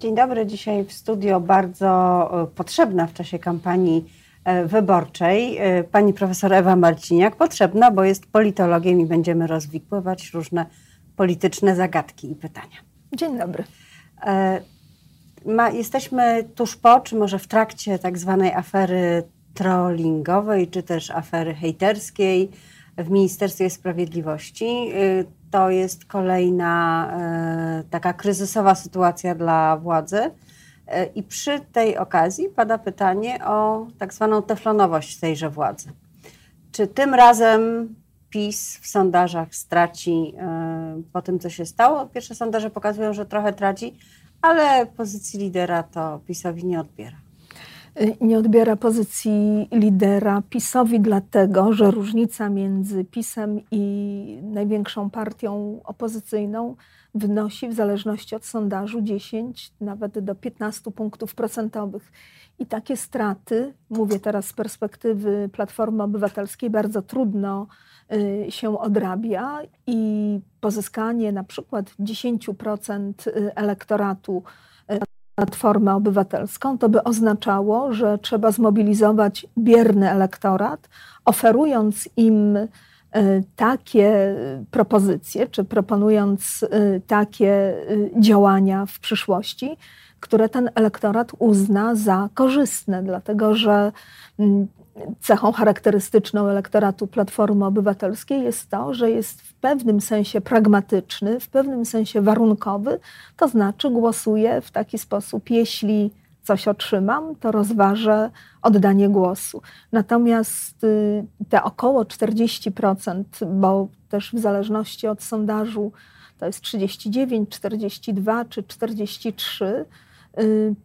Dzień dobry. Dzisiaj w studio bardzo e, potrzebna w czasie kampanii e, wyborczej e, pani profesor Ewa Marciniak. Potrzebna, bo jest politologiem i będziemy rozwikływać różne polityczne zagadki i pytania. Dzień dobry. Ma, jesteśmy tuż po, czy może w trakcie tak zwanej afery trollingowej, czy też afery hejterskiej w Ministerstwie Sprawiedliwości to jest kolejna e, taka kryzysowa sytuacja dla władzy. E, I przy tej okazji pada pytanie o tak zwaną teflonowość tejże władzy. Czy tym razem PiS w sondażach straci po tym, co się stało? Pierwsze sondaże pokazują, że trochę traci, ale pozycji lidera to PiSowi nie odbiera nie odbiera pozycji lidera PiSowi, dlatego że różnica między PiSem i największą partią opozycyjną wynosi w zależności od sondażu 10, nawet do 15 punktów procentowych. I takie straty, mówię teraz z perspektywy Platformy Obywatelskiej, bardzo trudno y, się odrabia i pozyskanie na przykład 10% y, elektoratu Platformę Obywatelską, to by oznaczało, że trzeba zmobilizować bierny elektorat, oferując im e, takie propozycje, czy proponując e, takie e, działania w przyszłości, które ten elektorat uzna za korzystne, dlatego że cechą charakterystyczną elektoratu Platformy Obywatelskiej jest to, że jest w pewnym sensie pragmatyczny, w pewnym sensie warunkowy, to znaczy głosuje w taki sposób, jeśli coś otrzymam, to rozważę oddanie głosu. Natomiast y, te około 40%, bo też w zależności od sondażu to jest 39, 42 czy 43,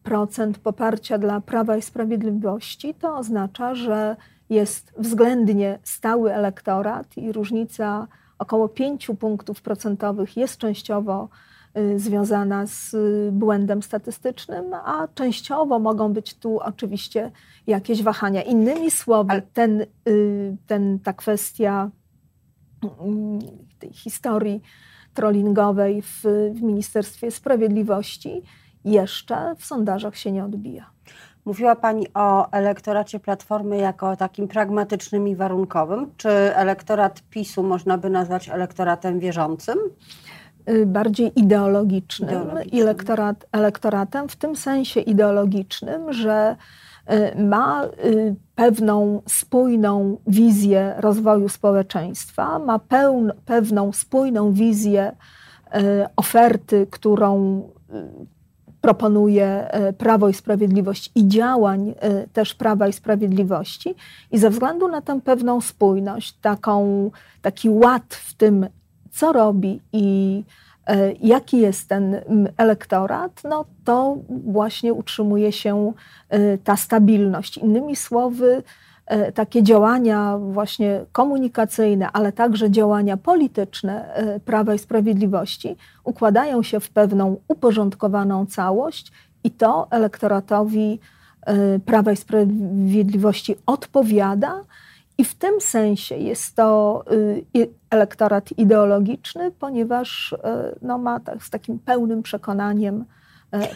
procent poparcia dla Prawa i Sprawiedliwości, to oznacza, że jest względnie stały elektorat i różnica około 5 punktów procentowych jest częściowo y, związana z błędem statystycznym, a częściowo mogą być tu oczywiście jakieś wahania. Innymi słowy, ten, y, ten, ta kwestia mm, tej historii trollingowej w, w Ministerstwie Sprawiedliwości jeszcze w sondażach się nie odbija. Mówiła Pani o elektoracie Platformy jako takim pragmatycznym i warunkowym. Czy elektorat PiSu można by nazwać elektoratem wierzącym? Y, bardziej ideologicznym, ideologicznym. Elektorat, elektoratem, w tym sensie ideologicznym, że y, ma y, pewną spójną wizję rozwoju społeczeństwa, ma pełn, pewną spójną wizję oferty, którą proponuje e, Prawo i Sprawiedliwość i działań e, też Prawa i Sprawiedliwości. I ze względu na tę pewną spójność, taką, taki ład w tym, co robi i e, jaki jest ten elektorat, no to właśnie utrzymuje się ta stabilność. Innymi słowy, takie działania właśnie komunikacyjne, ale także działania polityczne e, Prawa i Sprawiedliwości układają się w pewną uporządkowaną całość i to elektoratowi e, Prawa i Sprawiedliwości odpowiada. I w tym sensie jest to elektorat ideologiczny, ponieważ no, ma tak, z takim pełnym przekonaniem E,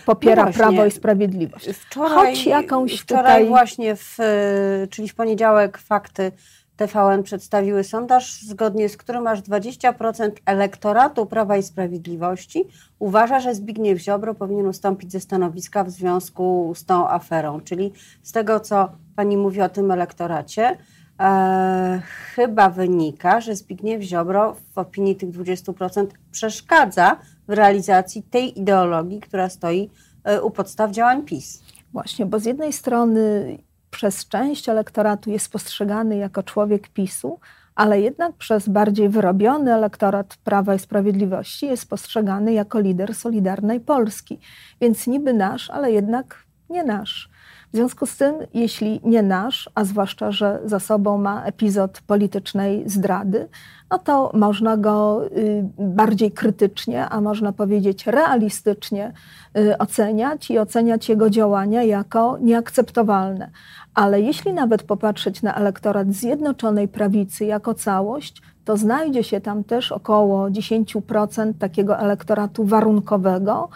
popiera no Prawo i Sprawiedliwość. Wczoraj, Choć jakąś wczoraj tutaj... właśnie, w, e, czyli w poniedziałek fakty TVN przedstawiły sondaż, zgodnie z którym aż 20% elektoratu Prawa i Sprawiedliwości uważa, że Zbigniew Ziobro powinien ustąpić ze stanowiska w związku z tą aferą. Czyli z tego, co pani mówi o tym elektoracie, e, chyba wynika, że Zbigniew Ziobro w opinii tych 20% przeszkadza w realizacji tej ideologii, która stoi e, u podstaw działań PiS. Właśnie, bo z jednej strony przez część elektoratu jest postrzegany jako człowiek PiSu, ale jednak przez bardziej wyrobiony elektorat Prawa i Sprawiedliwości jest postrzegany jako lider Solidarnej Polski. Więc niby nasz, ale jednak nie nasz. W związku z tym, jeśli nie nasz, a zwłaszcza, że za sobą ma epizod politycznej zdrady, no to można go y, bardziej krytycznie, a można powiedzieć realistycznie y, oceniać i oceniać jego działania jako nieakceptowalne. Ale jeśli nawet popatrzeć na elektorat Zjednoczonej Prawicy jako całość, to znajdzie się tam też około 10% takiego elektoratu warunkowego,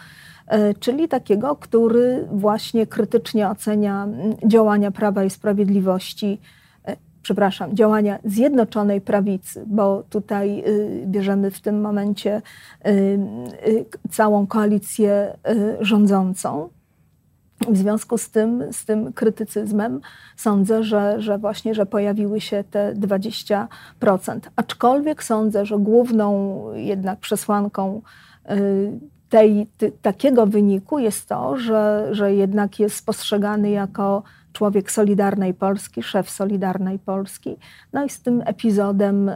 czyli takiego, który właśnie krytycznie ocenia działania Prawa i Sprawiedliwości przepraszam, działania Zjednoczonej Prawicy, bo tutaj y, bierzemy w tym momencie y, y, całą koalicję rządzącą. W związku z tym, z tym krytycyzmem sądzę, że, że właśnie, że pojawiły się te 20%. Aczkolwiek sądzę, że główną jednak przesłanką tej, takiego wyniku jest to, że, że jednak jest postrzegany jako człowiek Solidarnej Polski, szef Solidarnej Polski, no i z tym epizodem y,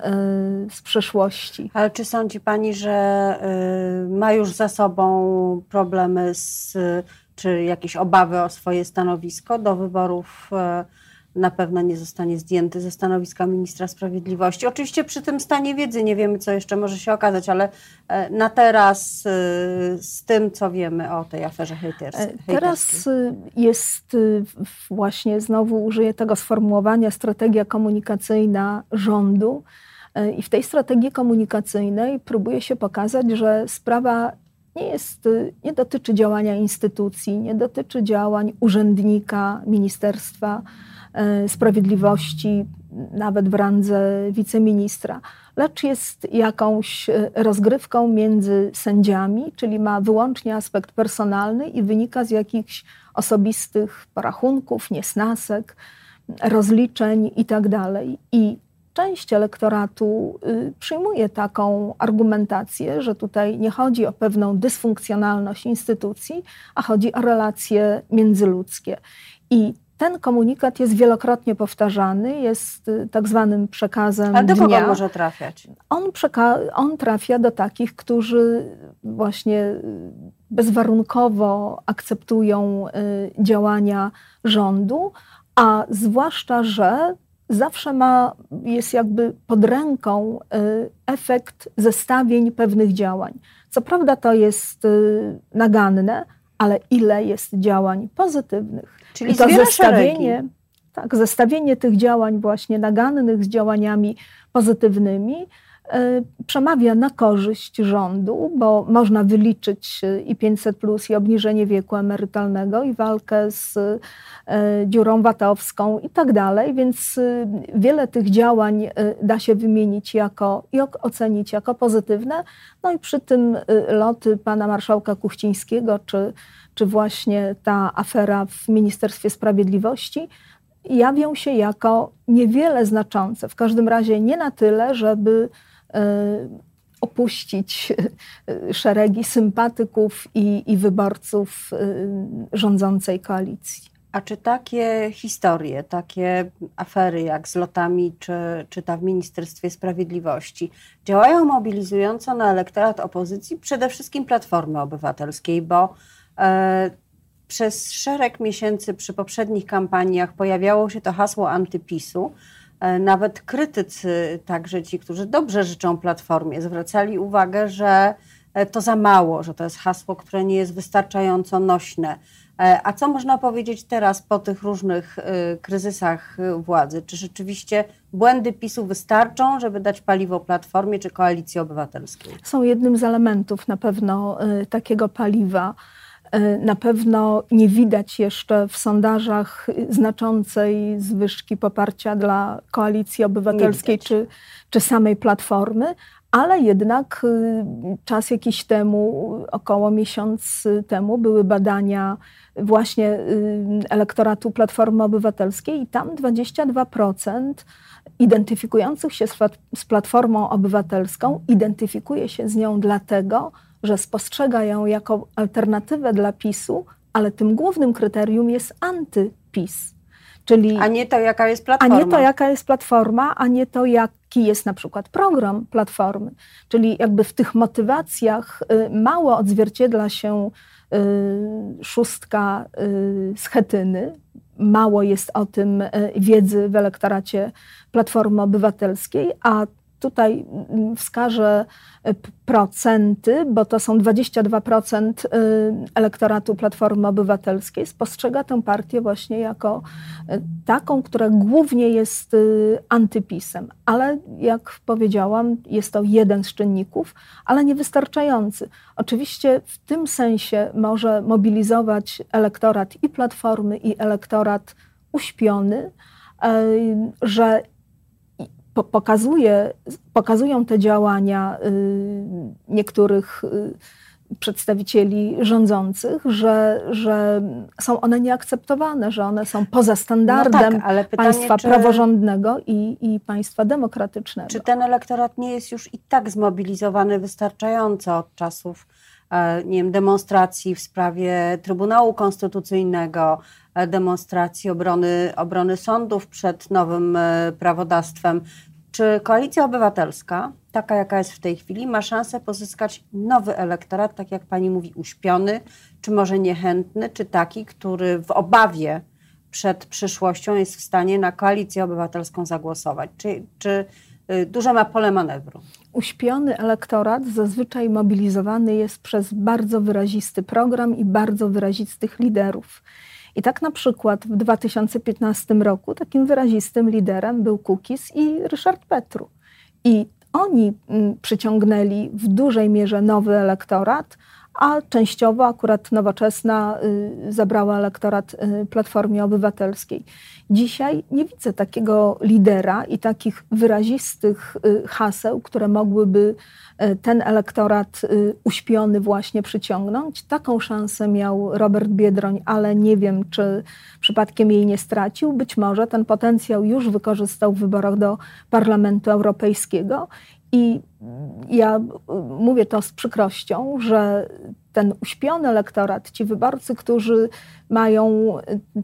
z przeszłości. Ale czy sądzi Pani, że y, ma już za sobą problemy z, czy jakieś obawy o swoje stanowisko do wyborów y, na pewno nie zostanie zdjęty ze stanowiska ministra sprawiedliwości. Oczywiście przy tym stanie wiedzy nie wiemy, co jeszcze może się okazać, ale e, na teraz e, z tym, co wiemy o tej aferze hejterskiej. E, teraz jest właśnie, znowu użyję tego sformułowania, strategia komunikacyjna rządu. I w tej strategii komunikacyjnej próbuje się pokazać, że sprawa nie, jest, nie dotyczy działania instytucji, nie dotyczy działań urzędnika, ministerstwa, sprawiedliwości, nawet w randze wiceministra, lecz jest jakąś e, rozgrywką między sędziami, czyli ma wyłącznie aspekt personalny i wynika z jakichś osobistych porachunków, niesnasek, rozliczeń itd. I tak część elektoratu y, przyjmuje taką argumentację, że tutaj nie chodzi o pewną dysfunkcjonalność instytucji, a chodzi o relacje międzyludzkie. I ten komunikat jest wielokrotnie powtarzany, jest y, tak zwanym przekazem A do dnia. kogo może trafiać? On, on trafia do takich, którzy właśnie y, bezwarunkowo akceptują y, działania rządu, a zwłaszcza, że zawsze ma, jest jakby pod ręką efekt zestawień pewnych działań. Co prawda to jest naganne, ale ile jest działań pozytywnych. Czyli I to zestawienie, tak, zestawienie tych działań właśnie nagannych z działaniami pozytywnymi przemawia na korzyść rządu, bo można wyliczyć e, i 500 plus, i obniżenie wieku emerytalnego, i walkę z e, dziurą watowską i tak dalej, więc wiele tych działań da się wymienić jako i ocenić jako pozytywne. No i przy tym loty pana marszałka Kuchcińskiego, czy, czy właśnie ta afera w Ministerstwie Sprawiedliwości jawią się jako niewiele znaczące, w każdym razie nie na tyle, żeby opuścić szeregi sympatyków i, i wyborców rządzącej koalicji. A czy takie historie, takie afery jak z lotami, czy, czy ta w Ministerstwie Sprawiedliwości działają mobilizująco na elektorat opozycji, przede wszystkim Platformy Obywatelskiej, bo e, przez szereg miesięcy przy poprzednich kampaniach pojawiało się to hasło antypisu. E, nawet krytycy, także ci, którzy dobrze życzą Platformie, zwracali uwagę, że e, to za mało, że to jest hasło, które nie jest wystarczająco nośne E, a co można powiedzieć teraz po tych różnych kryzysach władzy? Czy rzeczywiście błędy PiSu wystarczą, żeby dać paliwo Platformie czy Koalicji Obywatelskiej? Są jednym z elementów na pewno takiego paliwa. Na pewno nie widać jeszcze w sondażach znaczącej zwyżki poparcia dla Koalicji Obywatelskiej czy, czy samej Platformy, ale jednak czas jakiś temu, około miesiąc temu, były badania właśnie y, elektoratu Platformy Obywatelskiej i tam 22% identyfikujących się z Platformą Obywatelską identyfikuje się z nią dlatego, że spostrzega ją jako alternatywę dla PiSu, ale tym głównym kryterium jest antyPiS. Czyli, a nie to, jaka jest platforma. A nie to, jaka jest platforma, a nie to, jaki jest na przykład program platformy. Czyli jakby w tych motywacjach y, mało odzwierciedla się Y, szóstka y, z Chetyny. Mało jest o tym y, wiedzy w elektoracie Platformy Obywatelskiej, a tutaj wskażę y, procenty, bo to są 22% elektoratu Platformy Obywatelskiej, spostrzega tę partię właśnie jako taką, która głównie jest antypisem. Ale jak powiedziałam, jest to jeden z czynników, ale niewystarczający. Oczywiście w tym sensie może mobilizować elektorat i Platformy, i elektorat uśpiony, że pokazuje, pokazują te działania y, niektórych y, przedstawicieli rządzących, że, że są one nieakceptowane, że one są poza standardem no tak, pytanie, państwa czy, praworządnego i, i państwa demokratycznego. Czy ten elektorat nie jest już i tak zmobilizowany wystarczająco od czasów e, nie wiem, demonstracji w sprawie Trybunału Konstytucyjnego, demonstracji obrony, obrony sądów przed nowym e, prawodawstwem. Czy Koalicja Obywatelska, taka jaka jest w tej chwili, ma szansę pozyskać nowy elektorat, tak jak pani mówi, uśpiony, czy może niechętny, czy taki, który w obawie przed przyszłością jest w stanie na Koalicję Obywatelską zagłosować? Czy, czy y, duże ma pole manewru? Uśpiony elektorat zazwyczaj mobilizowany jest przez bardzo wyrazisty program i bardzo wyrazistych liderów. I tak na przykład w 2015 roku takim wyrazistym liderem był Kukis i Ryszard Petru. I oni mm, przyciągnęli w dużej mierze nowy elektorat, a częściowo akurat nowoczesna y, zabrała elektorat y, Platformie Obywatelskiej. Dzisiaj nie widzę takiego lidera i takich wyrazistych y, haseł, które mogłyby ten elektorat uśpiony właśnie przyciągnąć. Taką szansę miał Robert Biedroń, ale nie wiem, czy przypadkiem jej nie stracił. Być może ten potencjał już wykorzystał w wyborach do Parlamentu Europejskiego i ja mówię to z przykrością, że ten uśpiony elektorat, ci wyborcy, którzy mają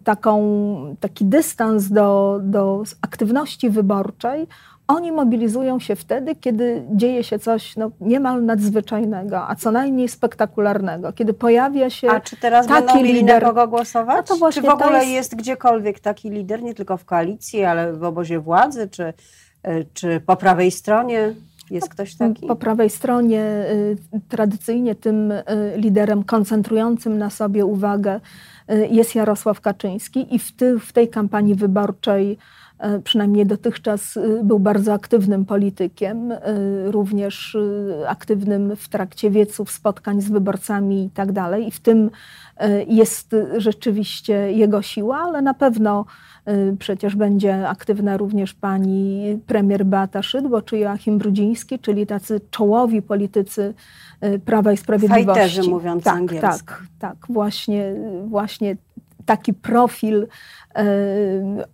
taką, taki dystans do, do aktywności wyborczej, oni mobilizują się wtedy, kiedy dzieje się coś no, niemal nadzwyczajnego, a co najmniej spektakularnego. Kiedy pojawia się. A czy teraz taki będą mieli lider, na kogo głosować? No to właśnie czy w ogóle jest... jest gdziekolwiek taki lider, nie tylko w koalicji, ale w obozie władzy, czy, czy po prawej stronie? Jest ktoś taki? Po prawej stronie y, tradycyjnie tym y, liderem koncentrującym na sobie uwagę y, jest Jarosław Kaczyński i w, ty, w tej kampanii wyborczej przynajmniej dotychczas był bardzo aktywnym politykiem, również aktywnym w trakcie wieców, spotkań z wyborcami i tak dalej. I w tym jest rzeczywiście jego siła, ale na pewno Y, przecież będzie aktywna również pani premier Beata Szydło czy Joachim Brudziński, czyli tacy czołowi politycy y, Prawa i Sprawiedliwości. Fajterzy mówiąc tak. Tak, tak, właśnie, właśnie taki profil y,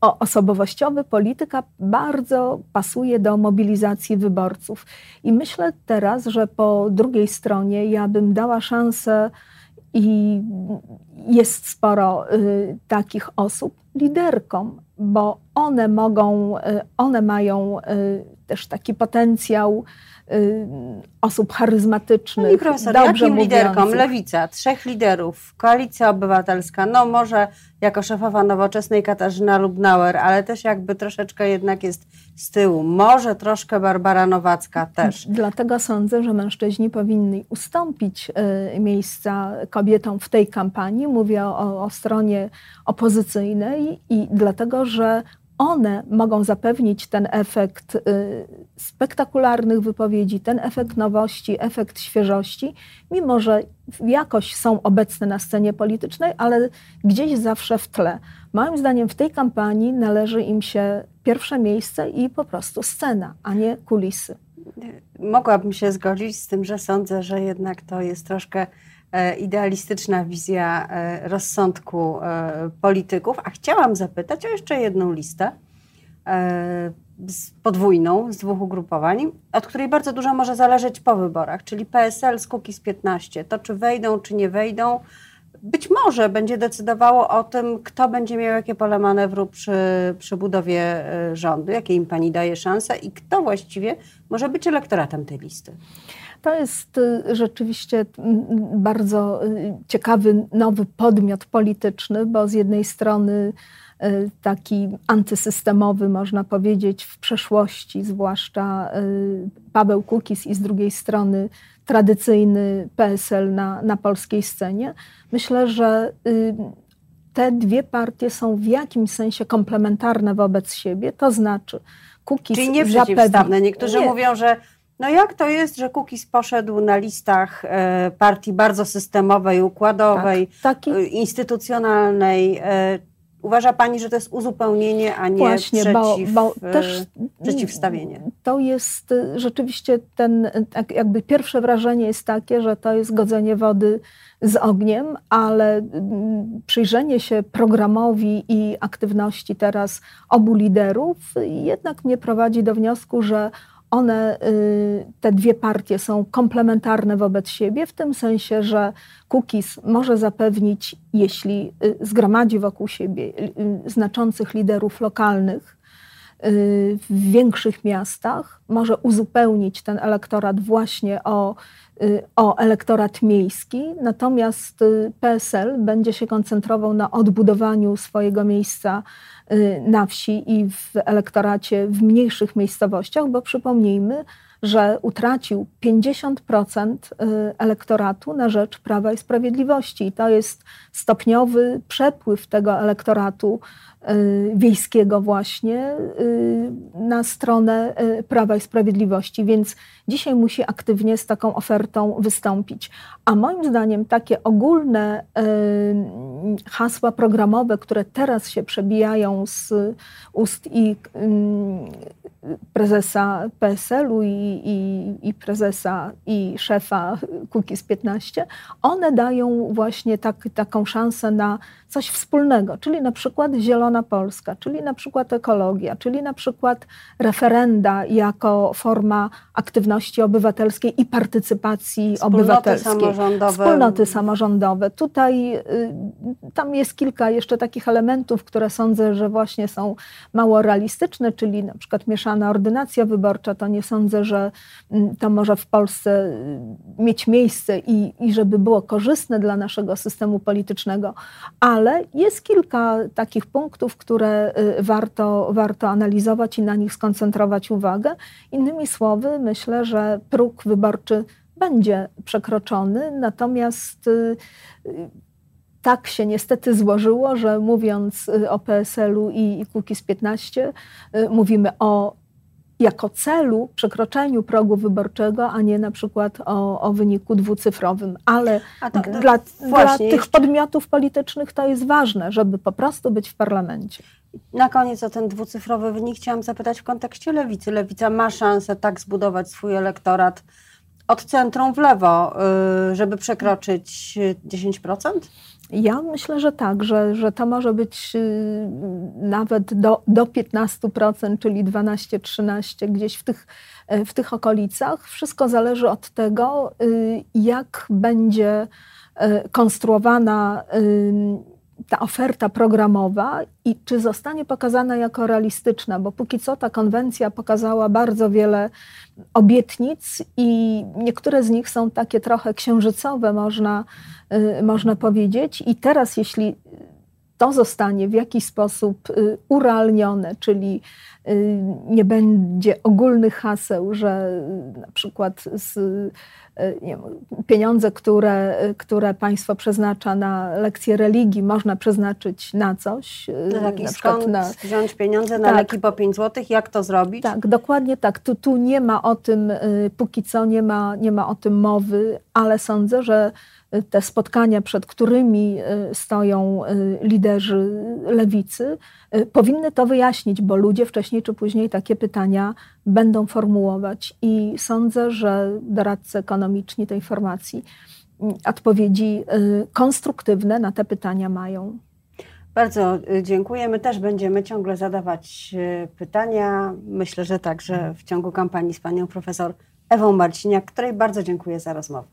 osobowościowy polityka bardzo pasuje do mobilizacji wyborców. I myślę teraz, że po drugiej stronie ja bym dała szansę i jest sporo y, takich osób liderkom, bo one mogą, y, one mają y, też taki potencjał Y, osób charyzmatycznych. Pani profesor, dobrze jakim liderkom? Lewica, trzech liderów, Koalicja Obywatelska, no może jako szefowa nowoczesnej Katarzyna Lubnauer, ale też jakby troszeczkę jednak jest z tyłu. Może troszkę Barbara Nowacka też. Dlatego sądzę, że mężczyźni powinni ustąpić miejsca kobietom w tej kampanii. Mówię o, o stronie opozycyjnej i dlatego, że one mogą zapewnić ten efekt y, spektakularnych wypowiedzi, ten efekt nowości, efekt świeżości, mimo że jakoś są obecne na scenie politycznej, ale gdzieś zawsze w tle. Moim zdaniem w tej kampanii należy im się pierwsze miejsce i po prostu scena, a nie kulisy. Mogłabym się zgodzić z tym, że sądzę, że jednak to jest troszkę idealistyczna wizja e, rozsądku e, polityków, a chciałam zapytać o jeszcze jedną listę podwójną z dwóch ugrupowań, od której bardzo dużo może zależeć po wyborach, czyli PSL z Kukiz 15. To czy wejdą, czy nie wejdą, być może będzie decydowało o tym, kto będzie miał jakie pole manewru przy, przy budowie rządu, jakie im pani daje szanse i kto właściwie może być elektoratem tej listy. To jest y, rzeczywiście bardzo y, ciekawy nowy podmiot polityczny, bo z jednej strony taki antysystemowy, można powiedzieć, w przeszłości, zwłaszcza Paweł Kukis i z drugiej strony tradycyjny PSL na, na polskiej scenie. Myślę, że te dwie partie są w jakimś sensie komplementarne wobec siebie, to znaczy Kukiz Czyli nie przeciwstawne. Niektórzy nie. mówią, że no jak to jest, że Kukiz poszedł na listach e, partii bardzo systemowej, układowej, tak, taki... E, instytucjonalnej. E, uważa Pani, że to jest uzupełnienie, a nie Właśnie, przeciw, bo, bo też przeciwstawienie? To jest rzeczywiście ten, tak jakby pierwsze wrażenie jest takie, że to jest godzenie wody z ogniem, ale przyjrzenie się programowi i aktywności teraz obu liderów jednak mnie prowadzi do wniosku, że one, y, te dwie partie są komplementarne wobec siebie, w tym sensie, że Cookies może zapewnić, jeśli y, zgromadzi wokół siebie y, znaczących liderów lokalnych w większych miastach, może uzupełnić ten elektorat właśnie o Y, o elektorat miejski, natomiast y, PSL będzie się koncentrował na odbudowaniu swojego miejsca y, na wsi i w elektoracie w mniejszych miejscowościach, bo przypomnijmy, że utracił 50% elektoratu na rzecz Prawa i Sprawiedliwości. I to jest stopniowy przepływ tego elektoratu Y, wiejskiego właśnie y, na stronę y, Prawa i Sprawiedliwości, więc dzisiaj musi aktywnie z taką ofertą wystąpić. A moim zdaniem takie ogólne hasła programowe, które teraz się przebijają z ust i prezesa PSL-u i, i, i, prezesa i szefa Kukiz 15, one dają właśnie tak, taką szansę na coś wspólnego, czyli na przykład Zielona Polska, czyli na przykład ekologia, czyli na przykład referenda jako forma aktywności obywatelskiej i partycypacji Wspólnoty obywatelskiej. Samorządowe. Wspólnoty samorządowe. Tutaj y, tam jest kilka jeszcze takich elementów, które sądzę, że właśnie są mało realistyczne, czyli na przykład mieszana ordynacja wyborcza. To nie sądzę, że mm, to może w Polsce y, mieć miejsce i, i żeby było korzystne dla naszego systemu politycznego, ale jest kilka takich punktów, które y, warto, warto analizować i na nich skoncentrować uwagę. Innymi słowy, myślę, że próg wyborczy będzie przekroczony, natomiast y, tak się niestety złożyło, że mówiąc o PSL-u i Kukiz 15, mówimy o jako celu przekroczeniu progu wyborczego, a nie na przykład o, o wyniku dwucyfrowym. Ale to, to dla, dla tych jeszcze... podmiotów politycznych to jest ważne, żeby po prostu być w parlamencie. Na koniec o ten dwucyfrowy wynik chciałam zapytać w kontekście lewicy. Lewica ma szansę tak zbudować swój elektorat od centrum w lewo, y, żeby przekroczyć 10%? Ja myślę, że tak, że, że to może być y, nawet do, do 15%, czyli 12-13, gdzieś w tych, w tych okolicach. Wszystko zależy od tego, y, jak będzie konstruowana ta oferta programowa i czy zostanie pokazana jako realistyczna, bo póki co ta konwencja pokazała bardzo wiele obietnic i niektóre z nich są takie trochę księżycowe, można, y, można powiedzieć. I teraz, jeśli to zostanie w jakiś sposób y, urealnione, czyli nie będzie ogólnych haseł, że na przykład z, wiem, pieniądze, które, które państwo przeznacza na lekcje religii, można przeznaczyć na coś. Na, na skąd na, wziąć pieniądze na tak, leki po 5 zł? Jak to zrobić? Tak, dokładnie tak. Tu, tu nie ma o tym, póki co nie ma, nie ma o tym mowy, ale sądzę, że te spotkania, przed którymi y, stoją y, liderzy lewicy, y, powinny to wyjaśnić, bo ludzie wcześniej czy później takie pytania będą formułować. I sądzę, że doradcy ekonomiczni tej formacji odpowiedzi konstruktywne na te pytania mają. Bardzo dziękuję. My też będziemy ciągle zadawać pytania. Myślę, że także w ciągu kampanii z panią profesor Ewą Marciniak, której bardzo dziękuję za rozmowę.